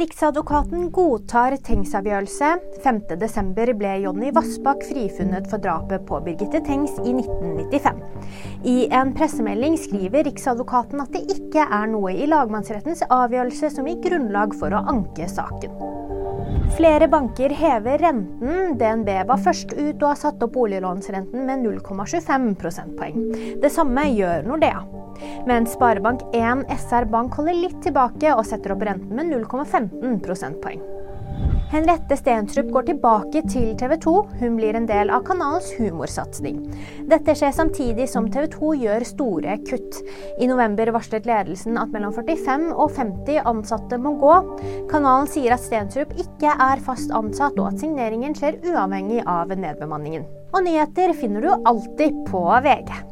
Riksadvokaten godtar Tengs avgjørelse. 5.12 ble Jonny Vassbakk frifunnet for drapet på Birgitte Tengs i 1995. I en pressemelding skriver Riksadvokaten at det ikke er noe i lagmannsrettens avgjørelse som gir grunnlag for å anke saken. Flere banker hever renten. DNB var først ut og har satt opp boliglånsrenten med 0,25 prosentpoeng. Det samme gjør Nordea. Mens Sparebank1 SR Bank holder litt tilbake og setter opp renten med 0,15 prosentpoeng. Henriette Stensrup går tilbake til TV 2. Hun blir en del av kanalens humorsatsing. Dette skjer samtidig som TV 2 gjør store kutt. I november varslet ledelsen at mellom 45 og 50 ansatte må gå. Kanalen sier at Stensrup ikke er fast ansatt, og at signeringen skjer uavhengig av nedbemanningen. Og nyheter finner du alltid på VG.